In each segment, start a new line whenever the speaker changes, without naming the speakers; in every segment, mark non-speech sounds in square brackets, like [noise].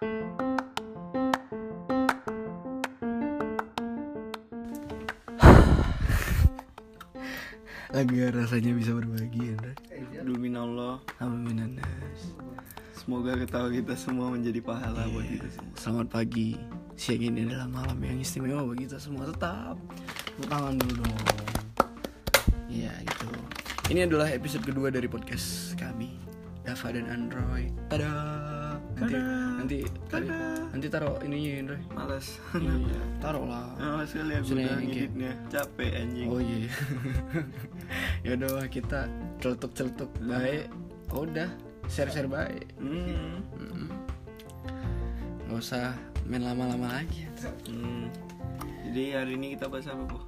[sighs] Lega rasanya bisa berbagi Andra
Duminallah
Alhamdulillah
Semoga ketawa kita semua menjadi pahala buat kita semua.
Selamat pagi Siang ini adalah malam yang istimewa bagi kita semua. Tetap Tepuk tangan dulu dong. Iya gitu. Ini adalah episode kedua dari podcast kami Dava dan Android. Tada! Nanti Nanti Nanti taruh ininya Android
Malas
Iya Taruh lah
Malas kali aku
Sini,
udah ngeditnya. Capek anjing.
Oh iya. [laughs] Ya udah kita Celetuk-celetuk baik. Oh, Udah. Share-share baik.
Hmm.
Mm-mm. Nggak usah main lama-lama lagi.
Hmm. Jadi hari ini kita bahas apa Bu?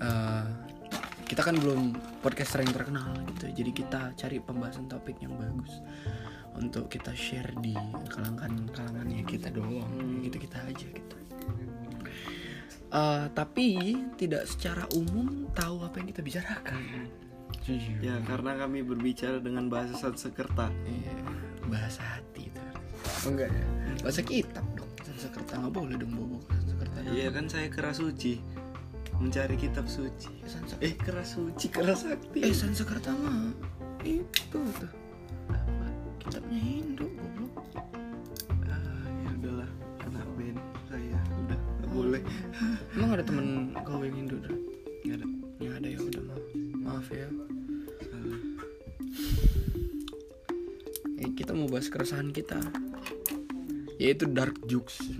Eh, kita kan belum podcaster yang terkenal gitu jadi kita cari pembahasan topik yang bagus untuk kita share di kalangan kalangannya kita doang gitu kita aja gitu. Eh, tapi tidak secara umum tahu apa yang kita bicarakan. Jujur.
Ya karena kami berbicara dengan bahasa Sanskerta.
Iya, bahasa hati itu. Oh enggak ya? Bahasa kitab dong. Sanskerta nggak boleh dong bobo Sanskerta
Iya kan saya keras suci Mencari kitab suci. Eh keras suci, keras sakti
Eh Sansekerta mah itu tuh kitabnya Hindu goblok.
ah, Ya udahlah Anak band saya udah boleh
Emang ada temen kau yang Hindu dah?
Gak ada
Yang ada ya udah maaf, maaf ya.
Salah.
Eh, kita mau bahas keresahan kita. Yaitu dark jokes. [laughs]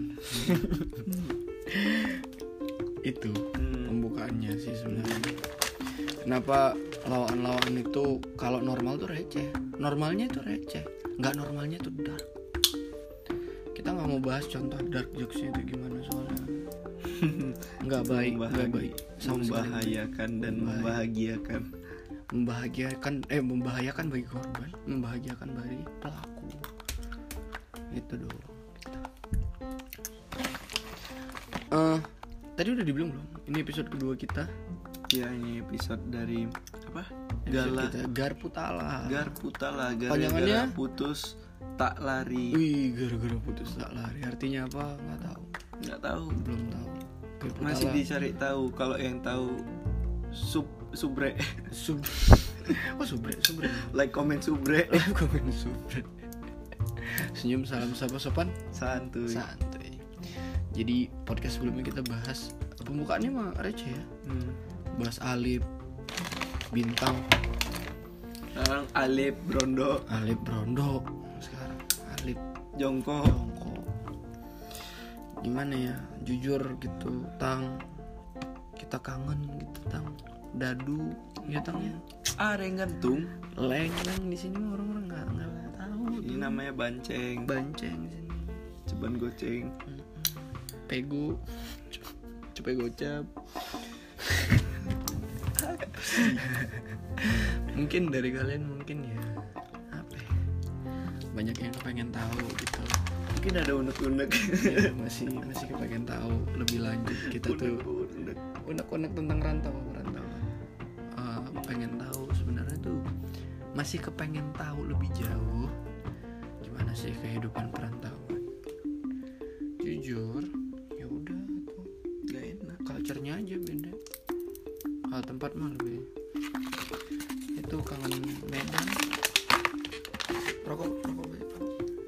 itu
Hmm.
pembukaannya sih sebenarnya. Kenapa lawan-lawan itu kalau normal tuh receh, normalnya itu receh, nggak normalnya tuh dark. Kita nggak mau bahas contoh dark jokesnya itu gimana soalnya. [laughs] nggak baik, nggak baik. Sama
membahayakan dan membahagiakan.
membahagiakan. Eh membahayakan bagi korban membahagiakan bagi pelaku. Itu dong Eh, tadi udah dibilang belum? Ini episode kedua kita.
Ya ini episode dari apa Gala
kita Garputala
Garputala gara-gara putus tak lari.
Wih gara-gara putus tak lari. Artinya apa? Nggak tahu.
Nggak tahu.
Belum tahu. Garputala
masih dicari tahu. Kalau yang tahu sub subre.
Sub [laughs] oh subre subre.
Like comment subre. [laughs]
Live komen subre. Senyum salam sapa sopan.
Santuy.
Santuy. Jadi podcast sebelumnya kita bahas pembukaannya mah receh ya.
Hmm.
bahas Alip bintang.
Sekarang Alip Brondo.
Alip Brondo. Sekarang Alip
Jongko.
Jongko. Gimana ya? Jujur gitu tang. Kita kangen gitu tang. Dadu ya tang ya?
Ah gantung.
Leng leng di sini orang-orang nggak nggak tahu.
Ini namanya banceng.
Banceng di sini.
Ceban goceng.
Pegu. Cepet gocap [laughs] mungkin dari kalian mungkin ya. Apa ya, banyak yang pengen tahu gitu.
Mungkin ada unek-unek.
Ya, masih masih kepengen tahu lebih lanjut. Kita tuh
unek-unek.
tentang rantau rantau. Eh, pengen tahu sebenarnya tuh masih kepengen tahu lebih jauh gimana sih kehidupan perantauan. Jujur ya udah tuh.
Gak enak.
Culture-nya aja beda kalau tempat mah lebih itu kangen Medan. Rokok rokok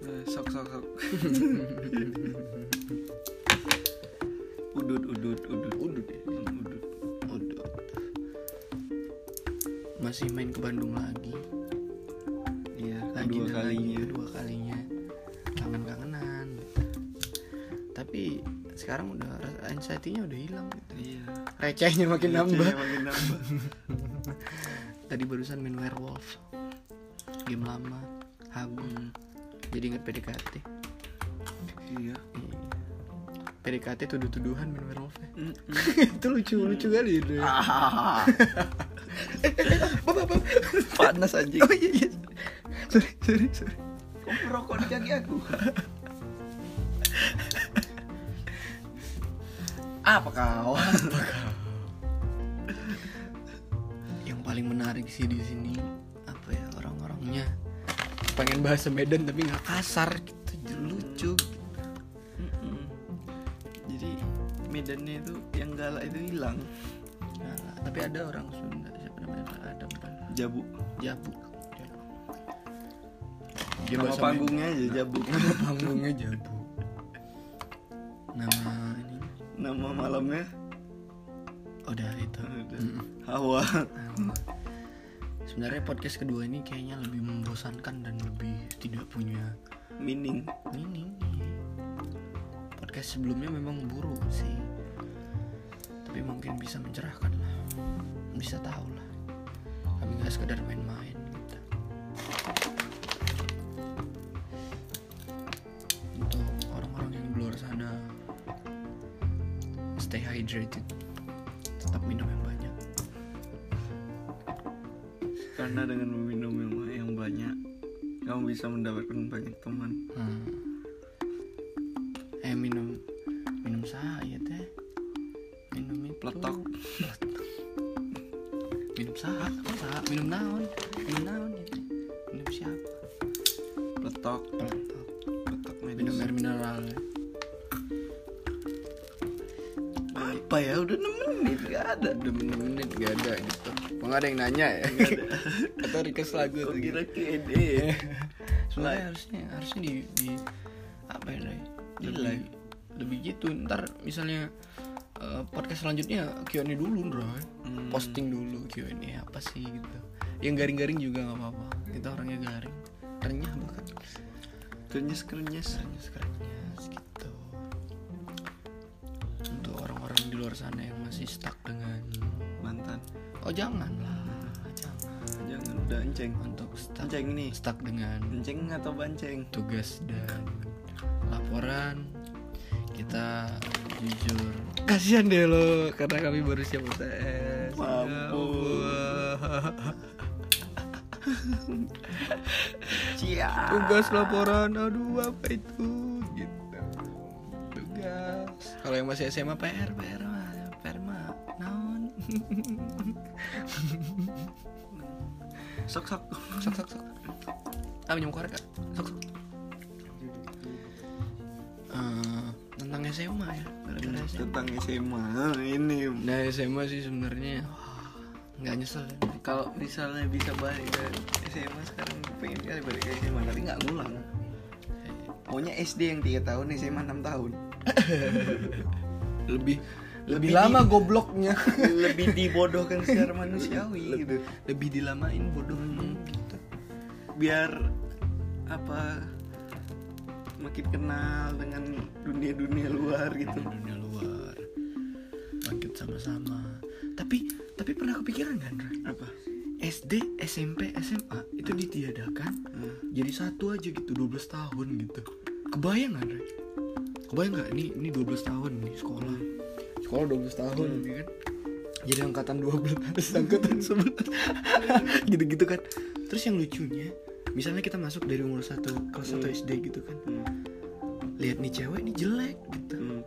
Eh, sok sok sok. [laughs] Udut udut udut.
Udut ya?
Hmm, udut.
Udut. Masih main ke Bandung lagi.
Iya
lagi dan
kalinya.
lagi, kedua kalinya. Kangen kangenan tapi sekarang udah anxiety-nya udah hilang gitu.
iya
recehnya makin nambah.
Recehnya makin nambah. [laughs]
Tadi barusan main werewolf. Game lama
Hmm,
jadi inget PDKT
iya.
Iya. PDKT tuduh-tuduhan main werewolf ya.
Mm, [laughs]
itu lucu lucu kali itu [laughs]
Ah,
apa?
Panas anjing.
Oh iya iya. Sorry sorry sorry.
Kok merokok di kaki aku apa kau? Apa kau? [laughs]
yang paling menarik sih di sini apa ya orang-orangnya pengen bahasa Medan tapi nggak kasar gitu lucu gitu.
jadi Medannya itu yang galak itu hilang.
Nah, tapi ada orang Sunda siapa namanya? Ada
Jabu.
Jabu. Dia
nama panggungnya aja Jabu.
Nama panggungnya Jabu. Nama
Nama malamnya?
Udah itu.
Udah. Hawa.
Sebenarnya podcast kedua ini kayaknya lebih membosankan dan lebih tidak punya
Mining
meaning. Podcast sebelumnya memang buruk sih. Tapi mungkin bisa mencerahkan lah. Bisa tahu lah. Kami nggak sekedar main-main hydrated tetap minum yang banyak.
Karena dengan meminum yang, yang banyak Kamu bisa mendapatkan banyak teman.
Hmm. Nggak ada yang nanya ya? [laughs] Atau request lagu tuh gitu.
kira Q&A
Sebenarnya harusnya harusnya di, di apa ya?
Di
Lebih- lebih gitu. Ntar misalnya eh, podcast selanjutnya Q&A dulu Ray
Hmm.
posting dulu Q&A apa sih gitu. Yang garing-garing juga nggak apa-apa. Kita orangnya garing. Renyah bahkan
Krenyes-krenyes
renyah kerenyes gitu. Untuk orang-orang di luar sana yang masih stuck dengan oh jangan lah. Jangan.
Jangan udah enceng.
Untuk stuck
Enceng nih
stuck dengan
Enceng atau banceng?
tugas dan laporan. Kita jujur. Kasihan deh lo karena kami baru siap UTS
Mampus. Cia.
Tugas laporan. Aduh apa itu? Gitu. Tugas. Kalau yang masih SMA PR PR mah PR mah naon [laughs] [laughs]
Sok sok.
Sok sok sok. Ah minum korek kak sok sok. Eh, tentang SMA ya? Gara-gara SMA
Tentang SMA Ini.
Nah SMA sih sebenarnya nggak nyesel ya.
Kalau misalnya bisa balik ke SMA sekarang pengen kali balik ke SMA Tapi nggak ngulang. Maunya SD yang 3 tahun SMA 6 tahun. [laughs]
Lebih lebih
Lebih
lama
di-
gobloknya. [laughs]
Lebih [laughs] dibodohkan secara manusiawi gitu.
Lebih dilamain bodohnya gitu
Biar Apa Makin kenal dengan dunia-dunia luar gitu.
Dunia luar. Bangkit sama-sama. Tapi tapi pernah kepikiran kan?
Apa?
SD SMP SMA itu ditiadakan
Hmm.
jadi satu aja gitu 12 tahun gitu. Kebayang kan Ray? kebayang nggak? Ini ini 12 tahun nih sekolah sekolah 12 tahun
Hmm.
ya kan? Jadi angkatan 12 angkatan 11 [laughs] gitu-gitu kan. Terus yang lucunya misalnya kita masuk dari umur satu kelas 1
Hmm.
SD gitu kan.
Hmm.
lihat nih cewek nih jelek gitu.
Hmm.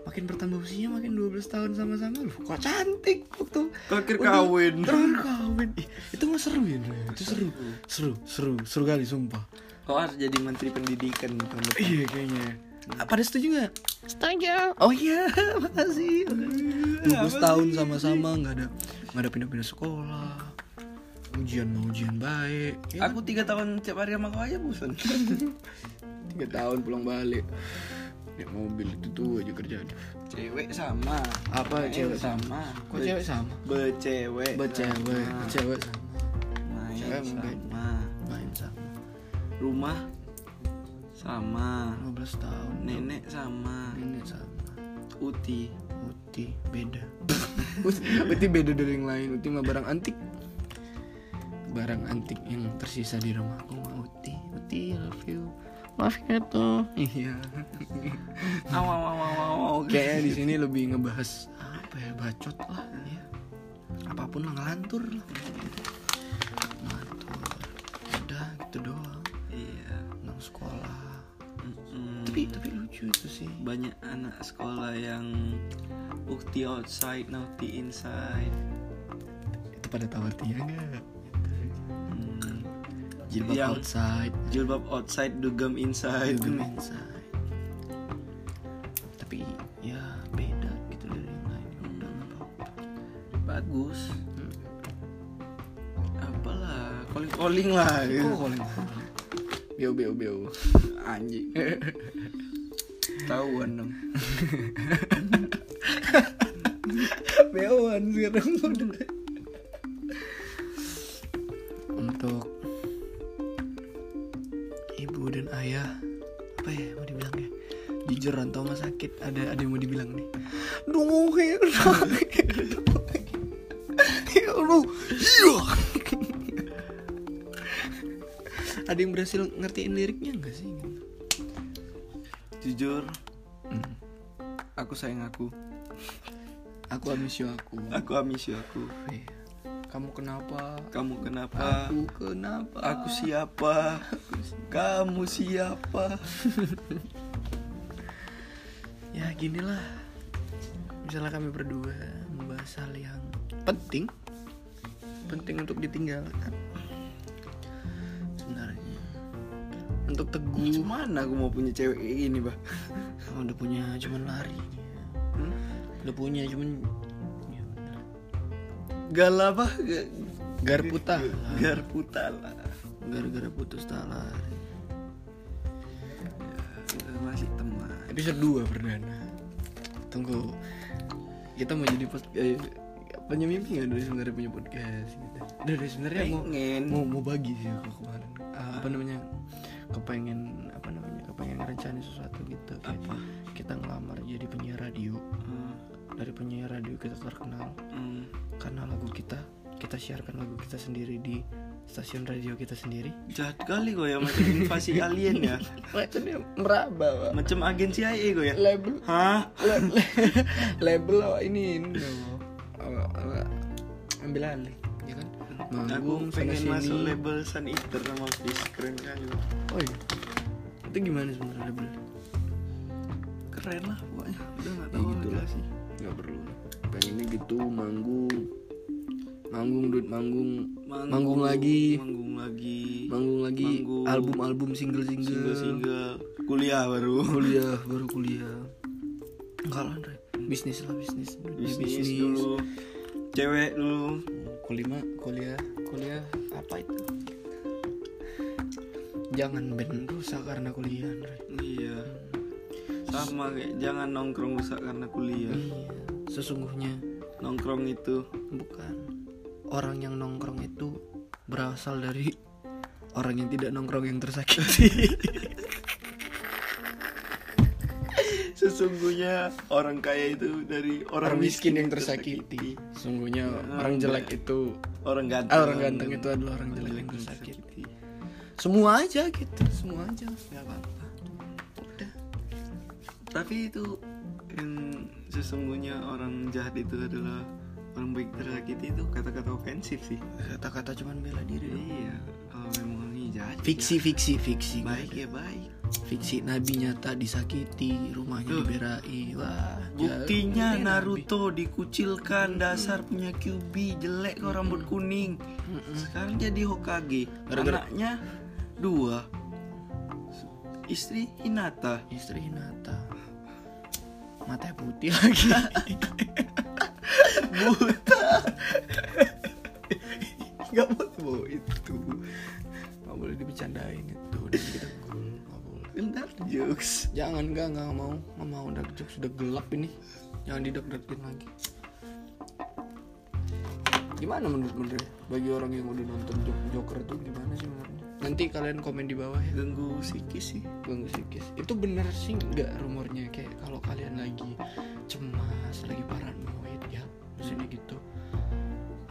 makin bertambah usianya makin 12 tahun sama-sama. Loh kok cantik waktu
Terakhir kawin.
terakhir kawin. Ih, itu mah seru ya itu seru. Seru. Seru seru kali sumpah.
Kau harus jadi menteri pendidikan tahun depan.
iya kayaknya pada setuju nggak? Setuju. Oh iya [laughs] makasih. 12 tahun sama-sama nggak ada nggak ada pindah-pindah sekolah. Ujian mau ujian baik. Ya
Aku tiga tahun tiap hari sama kau aja bosan. [laughs]
tiga tahun pulang balik. Ya mobil itu tuh aja kerjaan
cewek sama.
Apa
Main
cewek?
sama?
kok cewek sama?
Becewek.
becewek.
Sama.
cewek sama.
Main
Cewek
sama.
main sama.
Rumah sama.
15 tahun
Nenek sama.
nenek sama.
Uti.
Uti beda. [laughs] Uti beda dari yang lain. Uti mah barang antik. Barang antik yang tersisa di rumahku mah Uti. Uti I love you. Maaf ya tuh. Iya.
Aw aw aw aw aw.
Kayaknya di sini lebih ngebahas Apa ya bacot lah ya. Apa pun lah ngelantur lah. Ngelantur. Udah gitu doang gitu sih.
Banyak anak sekolah yang ukti outside naughty inside.
Itu pada tahu artinya nggak?
Hmm.
jilbab
yang
outside.
jilbab outside dugem inside.
Dugem inside. Tapi ya beda gitu dari yang lain. Bagus. Hmm.
Apalah calling calling lah
oh, calling, calling.
Anjing. [laughs] tahuan dong [laughs]
Bewan sekarang Untuk ibu dan ayah apa ya mau dibilang ya? Jujur rantau mah sakit. Ada ada yang mau dibilang nih. Dong ya ya Allah. Iya. Ada yang berhasil ngertiin liriknya enggak sih?
Jujur aku sayang aku.
Aku amisio aku.
Aku amisi aku.
Iya. kamu kenapa?
Kamu kenapa?
Aku kenapa?
Aku siapa? Kamu siapa? [laughs]
Ya ginilah. Misalnya kami berdua membahas hal yang penting. Penting untuk ditinggalkan. Sebenarnya. Untuk teguh.
Gimana aku mau punya cewek kayak gini bah
udah punya cuman lari.
Hmm?
udah punya cuman ya.
Gala bah
gar puta
Gar putala
gara-gara putus talar
Masih teman.
Episode 2 perdana tunggu. Kita mau jadi post eh, punya mimpi nggak dari sebenarnya punya podcast gitu? Dari sebenarnya mau mau mau bagi sih aku kemarin. Ah, apa namanya? Kepengen apa ngerencanain sesuatu gitu kayak
Apa?
kita ngelamar jadi penyiar radio.
Hmm,
dari penyiar radio kita terkenal.
Hmm.
karena lagu kita kita siarkan lagu kita sendiri di stasiun radio kita sendiri.
Jahat kali kok ya macam invasi alien ya. [laughs]
Macam meraba Pak.
Macam agen CIA kok ya.
Label.
Hah?
la- la- [laughs] label awak ini? Ini ambil alih ya kan? Manggung
pengen
sini.
masuk label Sun Eater sama Fish Keren kali
oh iya itu gimana sebenarnya label
Keren lah pokoknya. Udah gak
Ya
tahu
gitu lah.
sih
nggak perlu. Pengennya gitu manggung. Manggung duit manggung. Manggung lagi.
Manggung lagi.
Manggung lagi.
Manggung.
album album single single
Single-single. Kuliah baru.
Kuliah baru kuliah. Enggak lah Andre. Bisnis lah bisnis. Di
Bisnis dulu. Cewek dulu.
Kuliah kuliah. Kuliah apa itu jangan band rusak karena kuliah Andre.
Iya. Sama kayak Jangan nongkrong rusak karena kuliah.
Iya. Sesungguhnya
Nongkrong itu.
bukan. Orang yang nongkrong itu berasal dari orang yang tidak nongkrong yang tersakiti. [laughs]
Sesungguhnya orang kaya itu dari orang,
orang miskin yang tersakiti. sesungguhnya orang jelek itu
Orang ganteng.
Ah, orang ganteng itu adalah orang jelek yang tersakiti semua aja gitu semua aja nggak apa-apa udah
Tapi itu yang sesungguhnya orang jahat itu adalah orang baik tersakiti itu kata-kata ofensif sih.
kata-kata cuman bela diri.
Iya, kalau memang ini jahat.
fiksi fiksi fiksi
ya. baik ya baik.
fiksi nabi nyata disakiti rumahnya
Tuh.
diberai wah
Buktinya.
Ini
Naruto dikucilkan dasar punya QB jelek kok rambut kuning. Sekarang jadi Hokage.
Gara-gara-
Anaknya dua. Istri Hinata.
Istri Hinata. Matanya putih lagi. [laughs]
Buta.
nggak boleh bawa itu. Nggak boleh dibicarain itu. Udah kita nggak boleh.
Bentar jokes.
jangan nggak nggak mau. Nggak mau. Udah sudah gelap ini. Jangan didek-dekin lagi. Gimana menurut menurut bagi orang yang udah nonton Jok- Joker itu gimana sih menurutnya nanti kalian komen di bawah ya.
Ganggu psikis sih.
ganggu psikis. Itu bener sih nggak rumornya. Kayak kalau kalian lagi cemas lagi paranoid ya maksudnya gitu.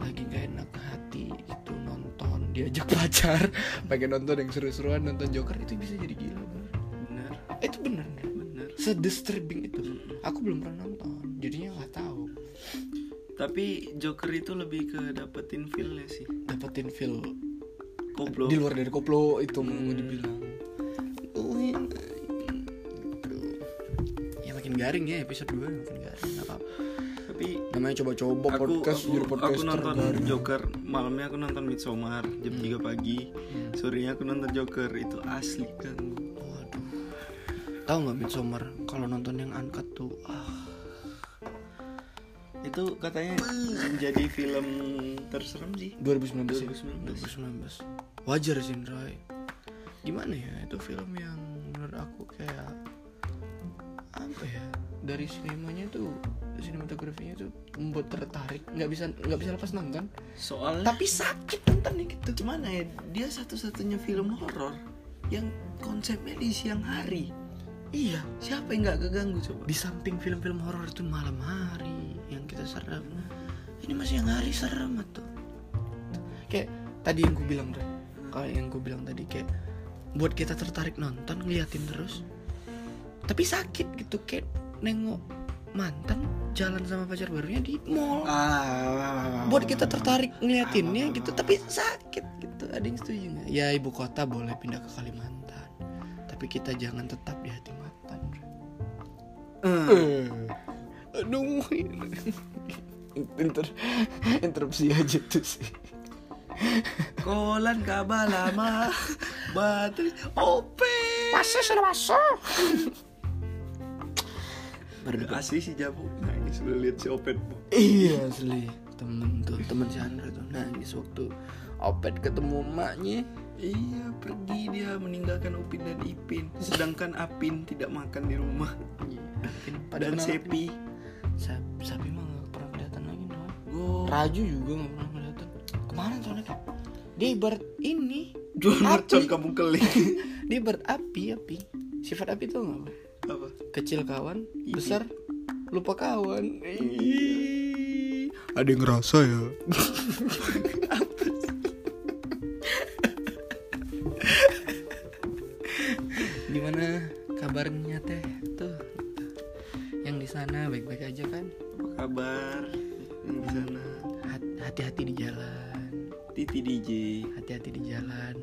Lagi gak enak hati gitu nonton diajak [laughs] pacar pengen nonton yang seru-seruan nonton Joker itu bisa jadi gila bro.
Benar,
Eh, itu bener
benar.
sedisturbing itu. Aku belum pernah nonton. Jadinya nggak tahu.
Tapi Joker itu lebih ke dapetin feel sih.
dapetin feel
Koplo.
di luar dari koplo itu mau dibilang Uin, gitu. ya makin garing ya episode 2 makin garing apa
Tapi
namanya coba-coba
aku
podcast
aku,
jadi
aku nonton
garing.
Joker malamnya aku nonton Midsommar jam 3 pagi. Sorenya aku nonton Joker itu asli ganggu.
waduh tahu nggak Midsommar kalau nonton yang angkat tuh ah
Itu katanya menjadi film terserem sih.
2019 ya?
2019.
2019 wajar sih Roy gimana ya itu film yang menurut aku kayak apa ya dari sinemanya tuh sinematografinya tuh membuat tertarik nggak bisa nggak bisa lepas nonton
Soalnya
tapi sakit nontonnya gitu
gimana ya? Dia satu-satunya film horor yang konsepnya di siang hari.
Iya
Siapa yang nggak keganggu coba?
di samping film-film horor itu malam hari yang kita serem. Ini masih yang hari serem tuh kayak tadi yang gue bilang Roy kalau yang gue bilang tadi kayak buat kita tertarik nonton ngeliatin terus tapi sakit gitu kayak nengok mantan jalan sama pacar barunya di mall.
Ah,
buat kita tertarik ngeliatinnya gitu tapi sakit gitu. Ada yang setuju nggak? Ya ibu kota boleh pindah ke Kalimantan tapi kita jangan tetap di hati. Aduh inter interupsi aja tuh sih.
Kolan kaba lama batu ope.
masuk sudah masuk.
Asli si Jabu. Nangis lu lihat si Opet.
iya asli. Temen tuh temen Chandra tuh nangis waktu Opet ketemu emaknya
Iya pergi dia meninggalkan Upin dan Ipin Sedangkan Apin tidak makan di rumah Dan
kenal-
Sepi
Sap- sapi mah gak pernah kelihatan lagi no.
Go
Raju juga gak pernah kelihatan ke mana soalnya Kak? dia ibarat ini
Jual mercon kamu keling [laughs]
dia ibarat api api sifat api tuh nggak Bang?
Apa?
kecil kawan
Ih.
besar lupa kawan Ih. ada yang ngerasa ya [laughs] gimana kabarnya teh? Tuh yang di sana baik-baik aja kan?
Apa kabar? Yang di sana?
Hat- hati-hati di jalan.
Titi DJ
hati-hati di jalan.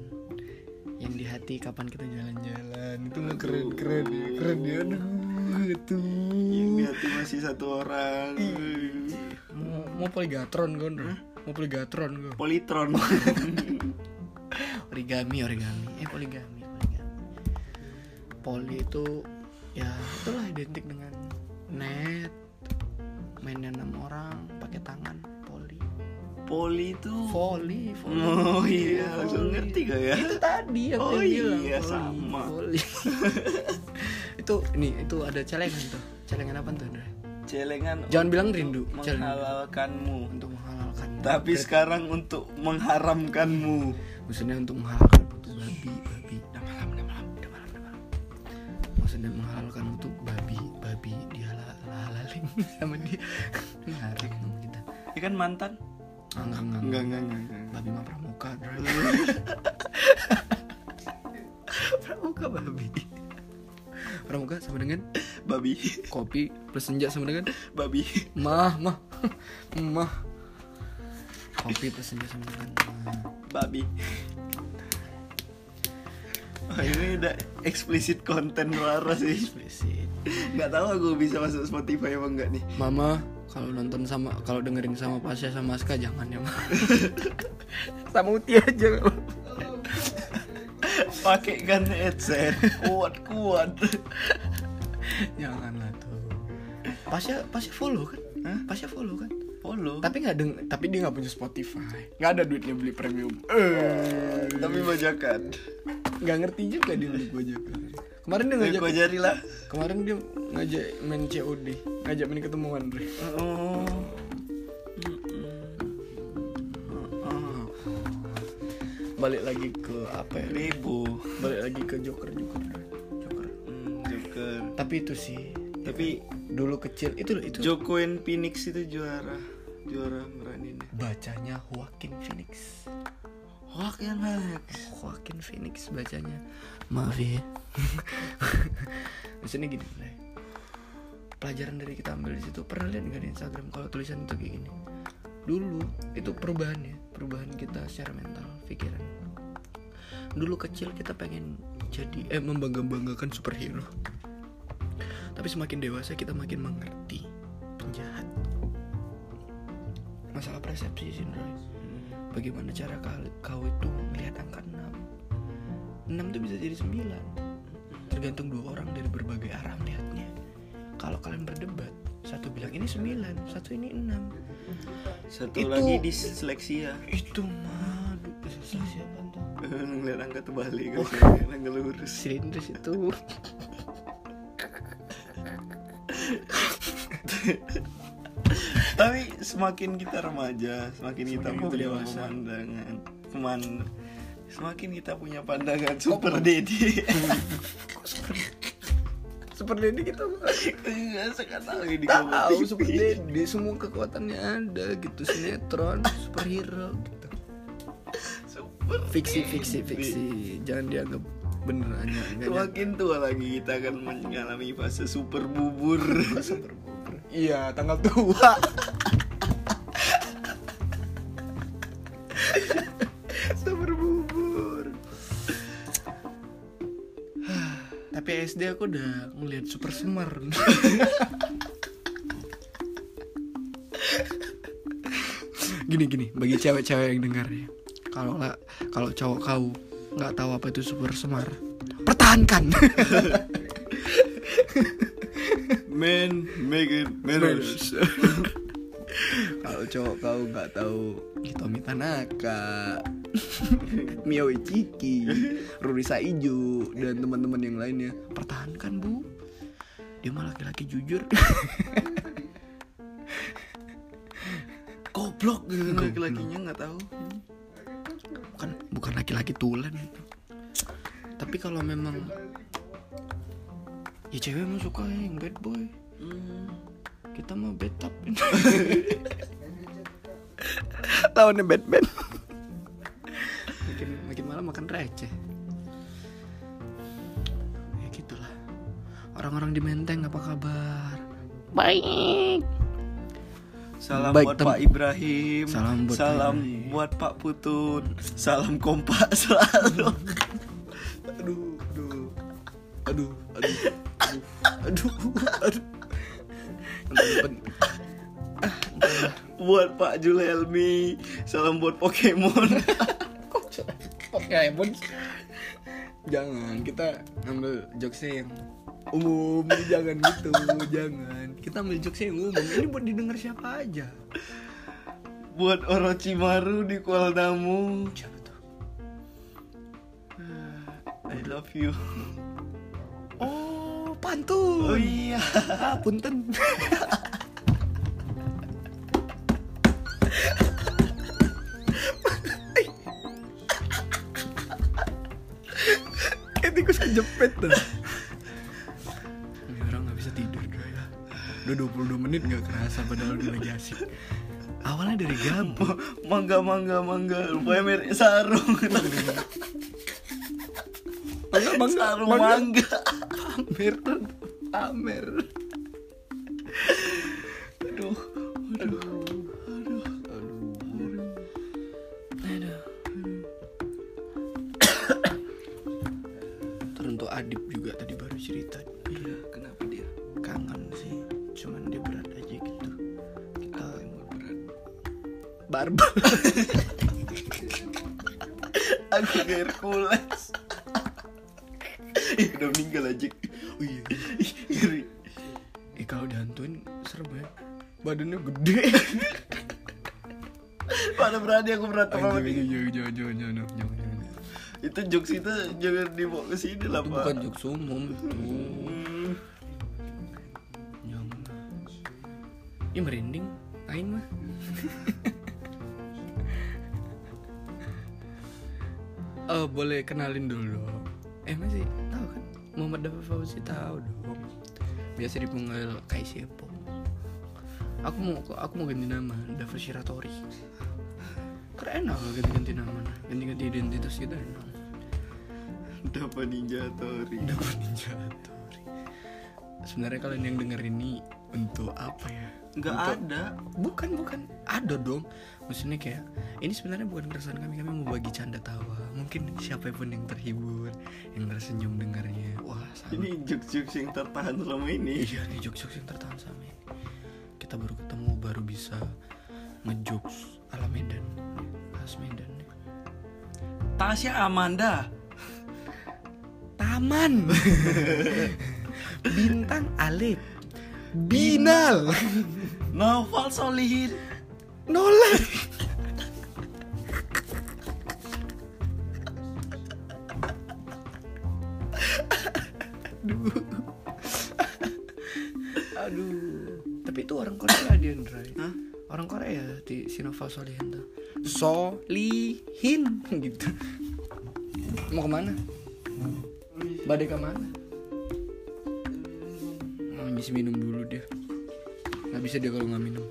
Yang di hati kapan kita jalan-jalan. Itu mah keren keren ya keren ya. Aduh itu.
Yang di hati masih satu orang.
Mau mau poligatron kan Bro? mau poligatron gue
Politron [laughs]
origami origami poli itu ya itulah identik dengan net mainnya enam orang pakai tangan poli
Poli itu
volley volley
Oh iya,
Volley.
langsung ngerti gak ya?
itu tadi yang
Oh
saya bilang
iya,
volley,
sama.
volley. [laughs] itu ini itu ada celengan tuh celengan apa tuh Dre?
Celengan
Jangan bilang rindu, celengan.
Menghalalkanmu
untuk menghalalkan
Tapi sekarang untuk mengharamkanmu
maksudnya untuk menghalalkan babi babi maksudnya menghalalkan untuk babi babi dia halalin [laughs] sama dia. Haram sama kita.
Ya kan mantan?
enggak enggak
Enggak, enggak, enggak, enggak.
babi mah pramuka [laughs] pramuka babi. Pramuka sama dengan?
Babi.
Kopi plus senja sama dengan?
Babi.
Mah mah. Mah. Kopi plus senja sama dengan mah.
Babi Wah ini udah eksplisit konten Rara sih
Eksplisit.
Gak tahu aku bisa masuk Spotify apa enggak nih
Mama kalau nonton sama kalau dengerin sama Pasya sama Aska jangan ya, Ma. [laughs] sama Uti aja.
Pakai kan headset Kuat-kuat
Janganlah tuh. Pasya Pasya follow kan?
Hah?
Pasya follow kan?
Follow
Tapi nggak deng tapi dia nggak punya Spotify. Nggak ada duitnya beli premium. Eh,
Tapi bajakan
nggak ngerti juga dia beli gojek. Kemarin dia ngajak
Gue jari lah
kemarin dia ngajak main COD, ngajak main ketemuan, Bre.
Oh
Balik lagi ke apa ya?
Bebo
Balik lagi ke Joker Joker. Joker.
Hmm, Joker
Tapi itu sih
Tapi
dulu kecil itu itu
Joko and Phoenix itu juara Juara meranin
bacanya Joaquin Phoenix.
Kan Max
Joaquin Phoenix bacanya. Maaf ya. [laughs] Maksudnya gini, Bre. Pelajaran dari kita ambil di situ pernah lihat nggak di Instagram kalau tulisan itu kayak gini. Dulu itu perubahannya, perubahan kita secara mental, pikiran. Dulu kecil kita pengen jadi eh membangga-banggakan superhero. Tapi semakin dewasa kita makin mengerti penjahat. Masalah persepsi sih. Bagaimana cara kau, itu melihat angka 6 6 itu bisa jadi 9 Tergantung dua orang dari berbagai arah melihatnya. Kalau kalian berdebat satu bilang ini sembilan satu ini enam.
Satu
Itu-
lagi disleksia.
itu mah tuh [laughs]
Ngeliat angka terbalik.
Oh.
angka lurus.
silindris itu [laughs]
semakin kita remaja, semakin kita
Semakin kita
punya
dewasa.
pemandangan, peman, semakin kita punya pandangan super dedi.
seperti ini kita
Enggak sekarang ini
tahu seperti ini semua kekuatannya ada gitu sinetron superhero gitu.
Super
fiksi fiksi fiksi. Jangan dianggap bener nggak
Semakin tua lagi kita akan mengalami fase super bubur.
super bubur. iya tanggal tua SD aku udah ngeliat super semar gini gini bagi cewek-cewek yang dengar ya. Kalau nggak kalau cowok kau nggak tahu apa itu super semar pertahankan.
Man, make it matters.
kalau cowok kau nggak tahu Hitomi Tanaka Mio Ichiki Ruri Saijo dan teman-teman yang lainnya. Pertahankan bu. Dia mah laki-laki jujur. [laughs]
Goblok. Gitu laki-lakinya nggak tahu.
bukan bukan laki-laki tulen. Itu tapi kalau memang ya cewek mah suka yang bad boy.
Hmm.
kita mah betap lawannya [laughs] Batman makan receh ya gitulah orang-orang di Menteng apa kabar baik
Salam
Baik,
buat
tem-
Pak Ibrahim.
Salam buat Pak
Salam
Ibrahim.
buat Pak Putut. Salam kompak [laughs] selalu.
aduh aduh aduh aduh aduh aduh aduh
buat Pak Julhelmi. Salam buat Pokemon. [laughs]
Pokemon jangan kita ngambil jokesnya yang umum jangan gitu jangan kita ambil jokesnya yang umum ini buat didengar siapa aja
buat Orochimaru di Kuala Namu.
siapa tuh [sighs]
I love you.
oh pantun
Oh iya.
ah punten [laughs] kejepit tuh. Ini orang nggak bisa tidur bro ya. Udah 22 menit nggak kerasa padahal udah lagi asik. Awalnya dari gabut
Mangga mangga mangga. Rupanya merek sarung.
mangga mangga
sarung
mangga. pamer tuh pamer sih cuman dia berat aja gitu kita
berat.
barbel [laughs]
Aku Hercules. Ih, udah meninggal aja.
oh iya
Ih, ngeri.
eh kalau dihantuin serem ya badannya gede [laughs]
Mana berani aku berantem sama dia.
jangan jangan jangan jangan jangan
Itu jokes itu jangan dibawa ke sini lah, Pak.
bukan jokes umum itu ini merinding. Aing mah. Oh [laughs] boleh kenalin dulu. Eh masih tahu kan? Muhammad Dafa Fauzi tahu dong. Biasa dipanggil Kai Sepo Aku mau aku mau ganti nama Dafa Shiratori. Keren lah ganti-ganti nama. Ganti-ganti identitas kita enak
Dapat ninja Tori.
Dafa Ninja Tori Sebenarnya kalian yang denger ini Untuk apa ya?
Enggak
Untuk-
ada.
Bukan bukan. Ada dong. Maksudnya kayak Ini sebenarnya bukan keresahan kami. Kami mau bagi canda tawa. Mungkin siapa pun yang terhibur Yang tersenyum dengarnya Wah sama.
Ini jokes-jokes yang tertahan selama ini.
Iya nih jokes-jokes yang tertahan sama ini. Kita baru ketemu Baru bisa ngejokes ala Medan. Khas Medan.
Tasya Amanda.
Taman [laughs] Bintang Alif. Binal. [laughs]
Novel Solihin.
Nolan. Aduh. Aduh. Tapi itu orang Korea dia Andray
Hah?
Orang Korea di Sinova Solihin tuh. Solihin gitu. Mau ke mana? Badai ke mana? Ngisi minum dulu dia Gak bisa dia kalau nggak minum.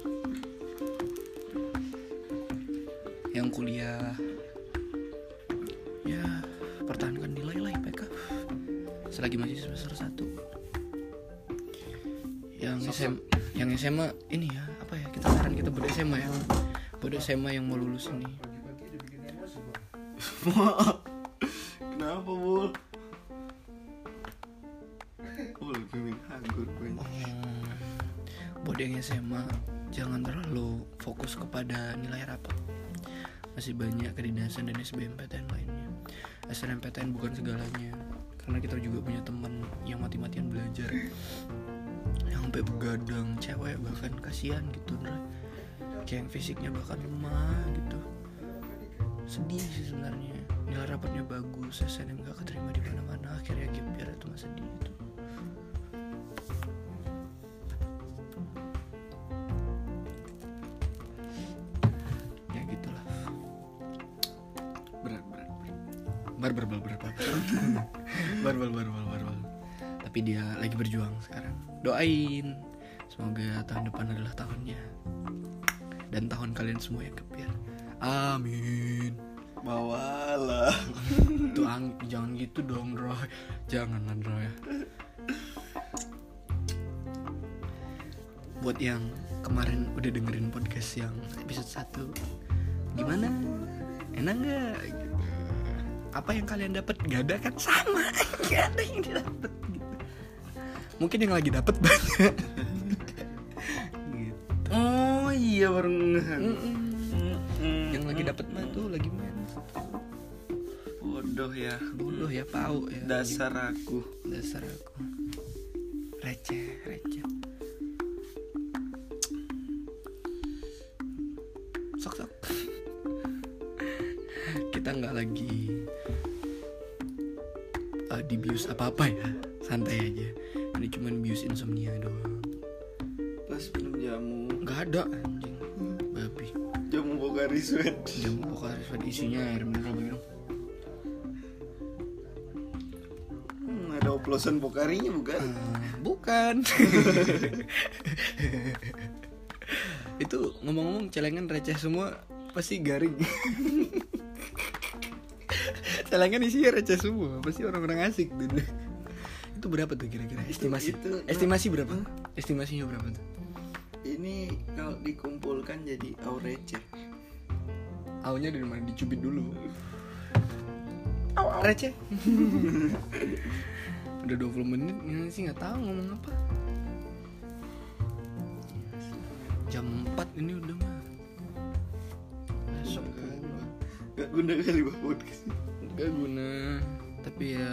Yang kuliah. Ya Pertahankan nilai lah IPK Selagi masih semester 1 Yang SM, yang SMA ini ya apa ya kita saran kita buat SMA ya. Buat SMA yang mau lulus ini [laughs] [laughs] kepada nilai rapat. Masih banyak kedinasan dan SBMPTN lainnya. SNMPTN bukan segalanya karena kita juga punya teman yang mati-matian belajar. Yang sampai begadang cewek bahkan kasihan gitu Ndra. kayak yang fisiknya bahkan lemah gitu. Sedih sih sebenarnya. Nilai rapatnya bagus SNM gak keterima di mana-mana. Akhirnya gap year itu mah sedih itu tapi dia lagi berjuang sekarang. Doain. Semoga tahun depan adalah tahunnya. Dan tahun kalian semua yang kepiar amin.
Bawalah. [laughs]
Ang jangan gitu dong Roy. Jangan lah Roy. Buat yang kemarin udah dengerin podcast yang episode 1 gimana? Enak nggak? Gitu. apa yang kalian dapat? Gak ada kan? Sama [laughs] gak ada yang didapat mungkin yang lagi dapat banyak. Gitu.
Oh iya baru ngeh.
Mm-mm.
Mm-mm.
yang lagi dapat mah tuh lagi main.
Bodoh ya.
Bodoh ya pau ya.
Dasar aku.
Dasar aku. Receh receh. Sok sok. Kita nggak lagi uh, dibius apa apa ya
Jamu
pokoknya isinya air mineral begitu
hmm, Ada oplosan Bogarinya bukan?
Eh, bukan. [laughs] Itu ngomong-ngomong celengan receh semua pasti garing. [laughs] Celengan isinya receh semua pasti orang-orang asik tuh. Itu berapa tuh kira-kira? Estimasi.
itu-
estimasi berapa? Estimasinya berapa tuh?
Ini kalau dikumpulkan jadi aureceh
awalnya dari mana? Dicubit dulu. Receh. [laughs] Udah 20 menit ini sih? Nggak tahu ngomong apa. Jam 4 ini udah mah besok.
Gak guna. Kali bah podcast
gak guna. Tapi ya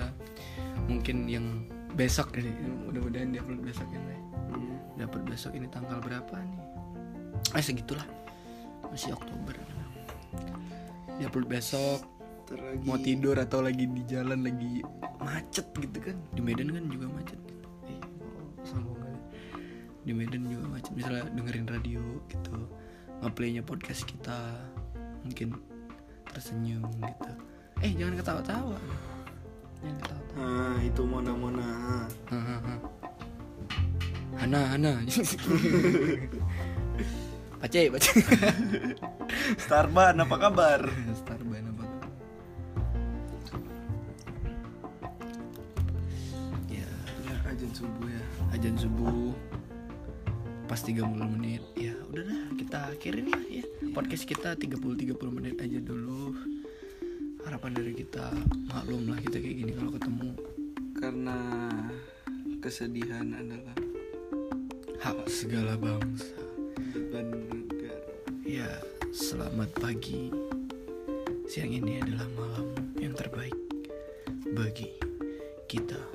mungkin yang besok ini mudah-mudahan dia upload besok ini
Hmm.
dapat besok ini tanggal berapa nih? Eh segitulah. Masih Oktober dia upload besok.
Lagi
mau tidur atau lagi di jalan lagi macet gitu kan. Di Medan kan juga macet. Eh, kali. di Medan juga macet. Misalnya dengerin radio gitu. Ngeplaynya podcast kita. Mungkin tersenyum gitu. Eh jangan ketawa-tawa. Jangan ketawa-tawa.
Nah itu Mona-Mona.
Hahaha. Hana Hana [laughs] Pace Pace [laughs]
Starban apa kabar? [laughs]
Starban apa tuh? Ya
Ya ajan subuh ya.
Ajan subuh. Pas 30 menit. Ya udah dah kita akhirin lah ya. Podcast kita 30-30 menit aja dulu. Harapan dari kita Maklum lah kita kayak gini kalau ketemu.
Karena kesedihan adalah
Hak segala bangsa. Ya, selamat pagi. Siang ini adalah malam yang terbaik bagi kita